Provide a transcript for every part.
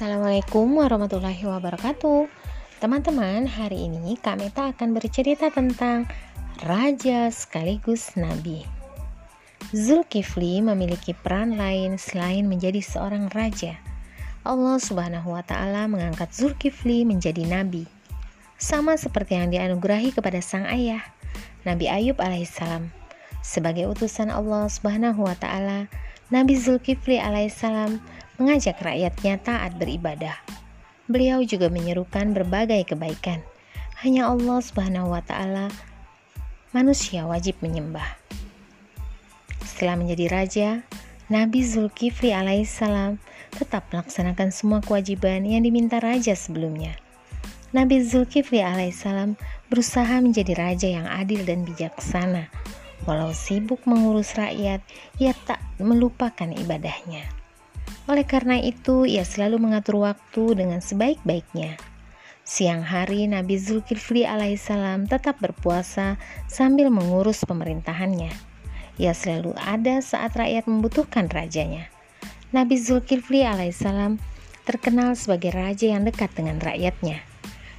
Assalamualaikum warahmatullahi wabarakatuh. Teman-teman, hari ini Kak Meta akan bercerita tentang Raja sekaligus Nabi. Zulkifli memiliki peran lain selain menjadi seorang raja. Allah subhanahu wa ta'ala mengangkat Zulkifli menjadi Nabi. Sama seperti yang dianugerahi kepada sang ayah Nabi Ayub alaihissalam. Sebagai utusan Allah subhanahu wa ta'ala Nabi Zulkifli alaihissalam mengajak rakyatnya taat beribadah. Beliau juga menyerukan berbagai kebaikan. Hanya Allah Subhanahu wa taala manusia wajib menyembah. Setelah menjadi raja, Nabi Zulkifli alaihissalam tetap melaksanakan semua kewajiban yang diminta raja sebelumnya. Nabi Zulkifli alaihissalam berusaha menjadi raja yang adil dan bijaksana. Walau sibuk mengurus rakyat, ia tak melupakan ibadahnya. Oleh karena itu, ia selalu mengatur waktu dengan sebaik-baiknya. Siang hari, Nabi Zulkifli alaihissalam tetap berpuasa sambil mengurus pemerintahannya. Ia selalu ada saat rakyat membutuhkan rajanya. Nabi Zulkifli alaihissalam terkenal sebagai raja yang dekat dengan rakyatnya.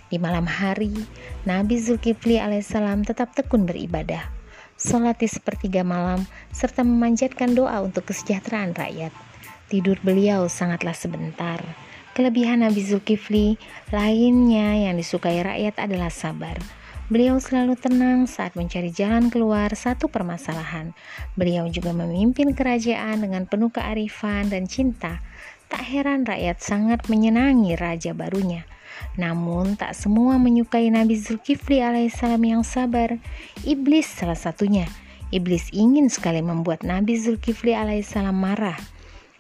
Di malam hari, Nabi Zulkifli alaihissalam tetap tekun beribadah, sholat di sepertiga malam, serta memanjatkan doa untuk kesejahteraan rakyat. Tidur beliau sangatlah sebentar. Kelebihan Nabi Zulkifli lainnya yang disukai rakyat adalah sabar. Beliau selalu tenang saat mencari jalan keluar satu permasalahan. Beliau juga memimpin kerajaan dengan penuh kearifan dan cinta. Tak heran rakyat sangat menyenangi raja barunya. Namun tak semua menyukai Nabi Zulkifli alaihissalam yang sabar. Iblis salah satunya. Iblis ingin sekali membuat Nabi Zulkifli alaihissalam marah.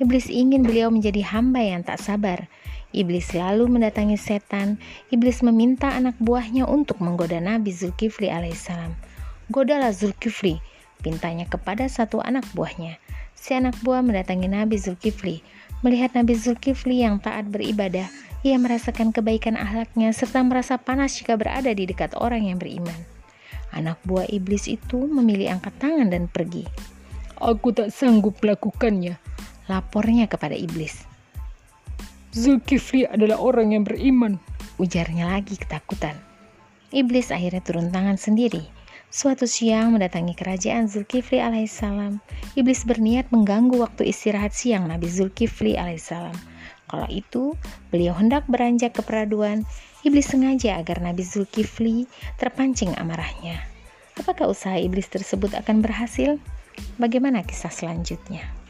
Iblis ingin beliau menjadi hamba yang tak sabar. Iblis selalu mendatangi setan. Iblis meminta anak buahnya untuk menggoda Nabi Zulkifli alaihissalam. Godalah Zulkifli, pintanya kepada satu anak buahnya. Si anak buah mendatangi Nabi Zulkifli. Melihat Nabi Zulkifli yang taat beribadah, ia merasakan kebaikan ahlaknya serta merasa panas jika berada di dekat orang yang beriman. Anak buah iblis itu memilih angkat tangan dan pergi. Aku tak sanggup melakukannya, lapornya kepada iblis. Zulkifli adalah orang yang beriman, ujarnya lagi ketakutan. Iblis akhirnya turun tangan sendiri. Suatu siang mendatangi kerajaan Zulkifli alaihissalam, iblis berniat mengganggu waktu istirahat siang Nabi Zulkifli alaihissalam. Kalau itu, beliau hendak beranjak ke peraduan. Iblis sengaja agar Nabi Zulkifli terpancing amarahnya. Apakah usaha iblis tersebut akan berhasil? Bagaimana kisah selanjutnya?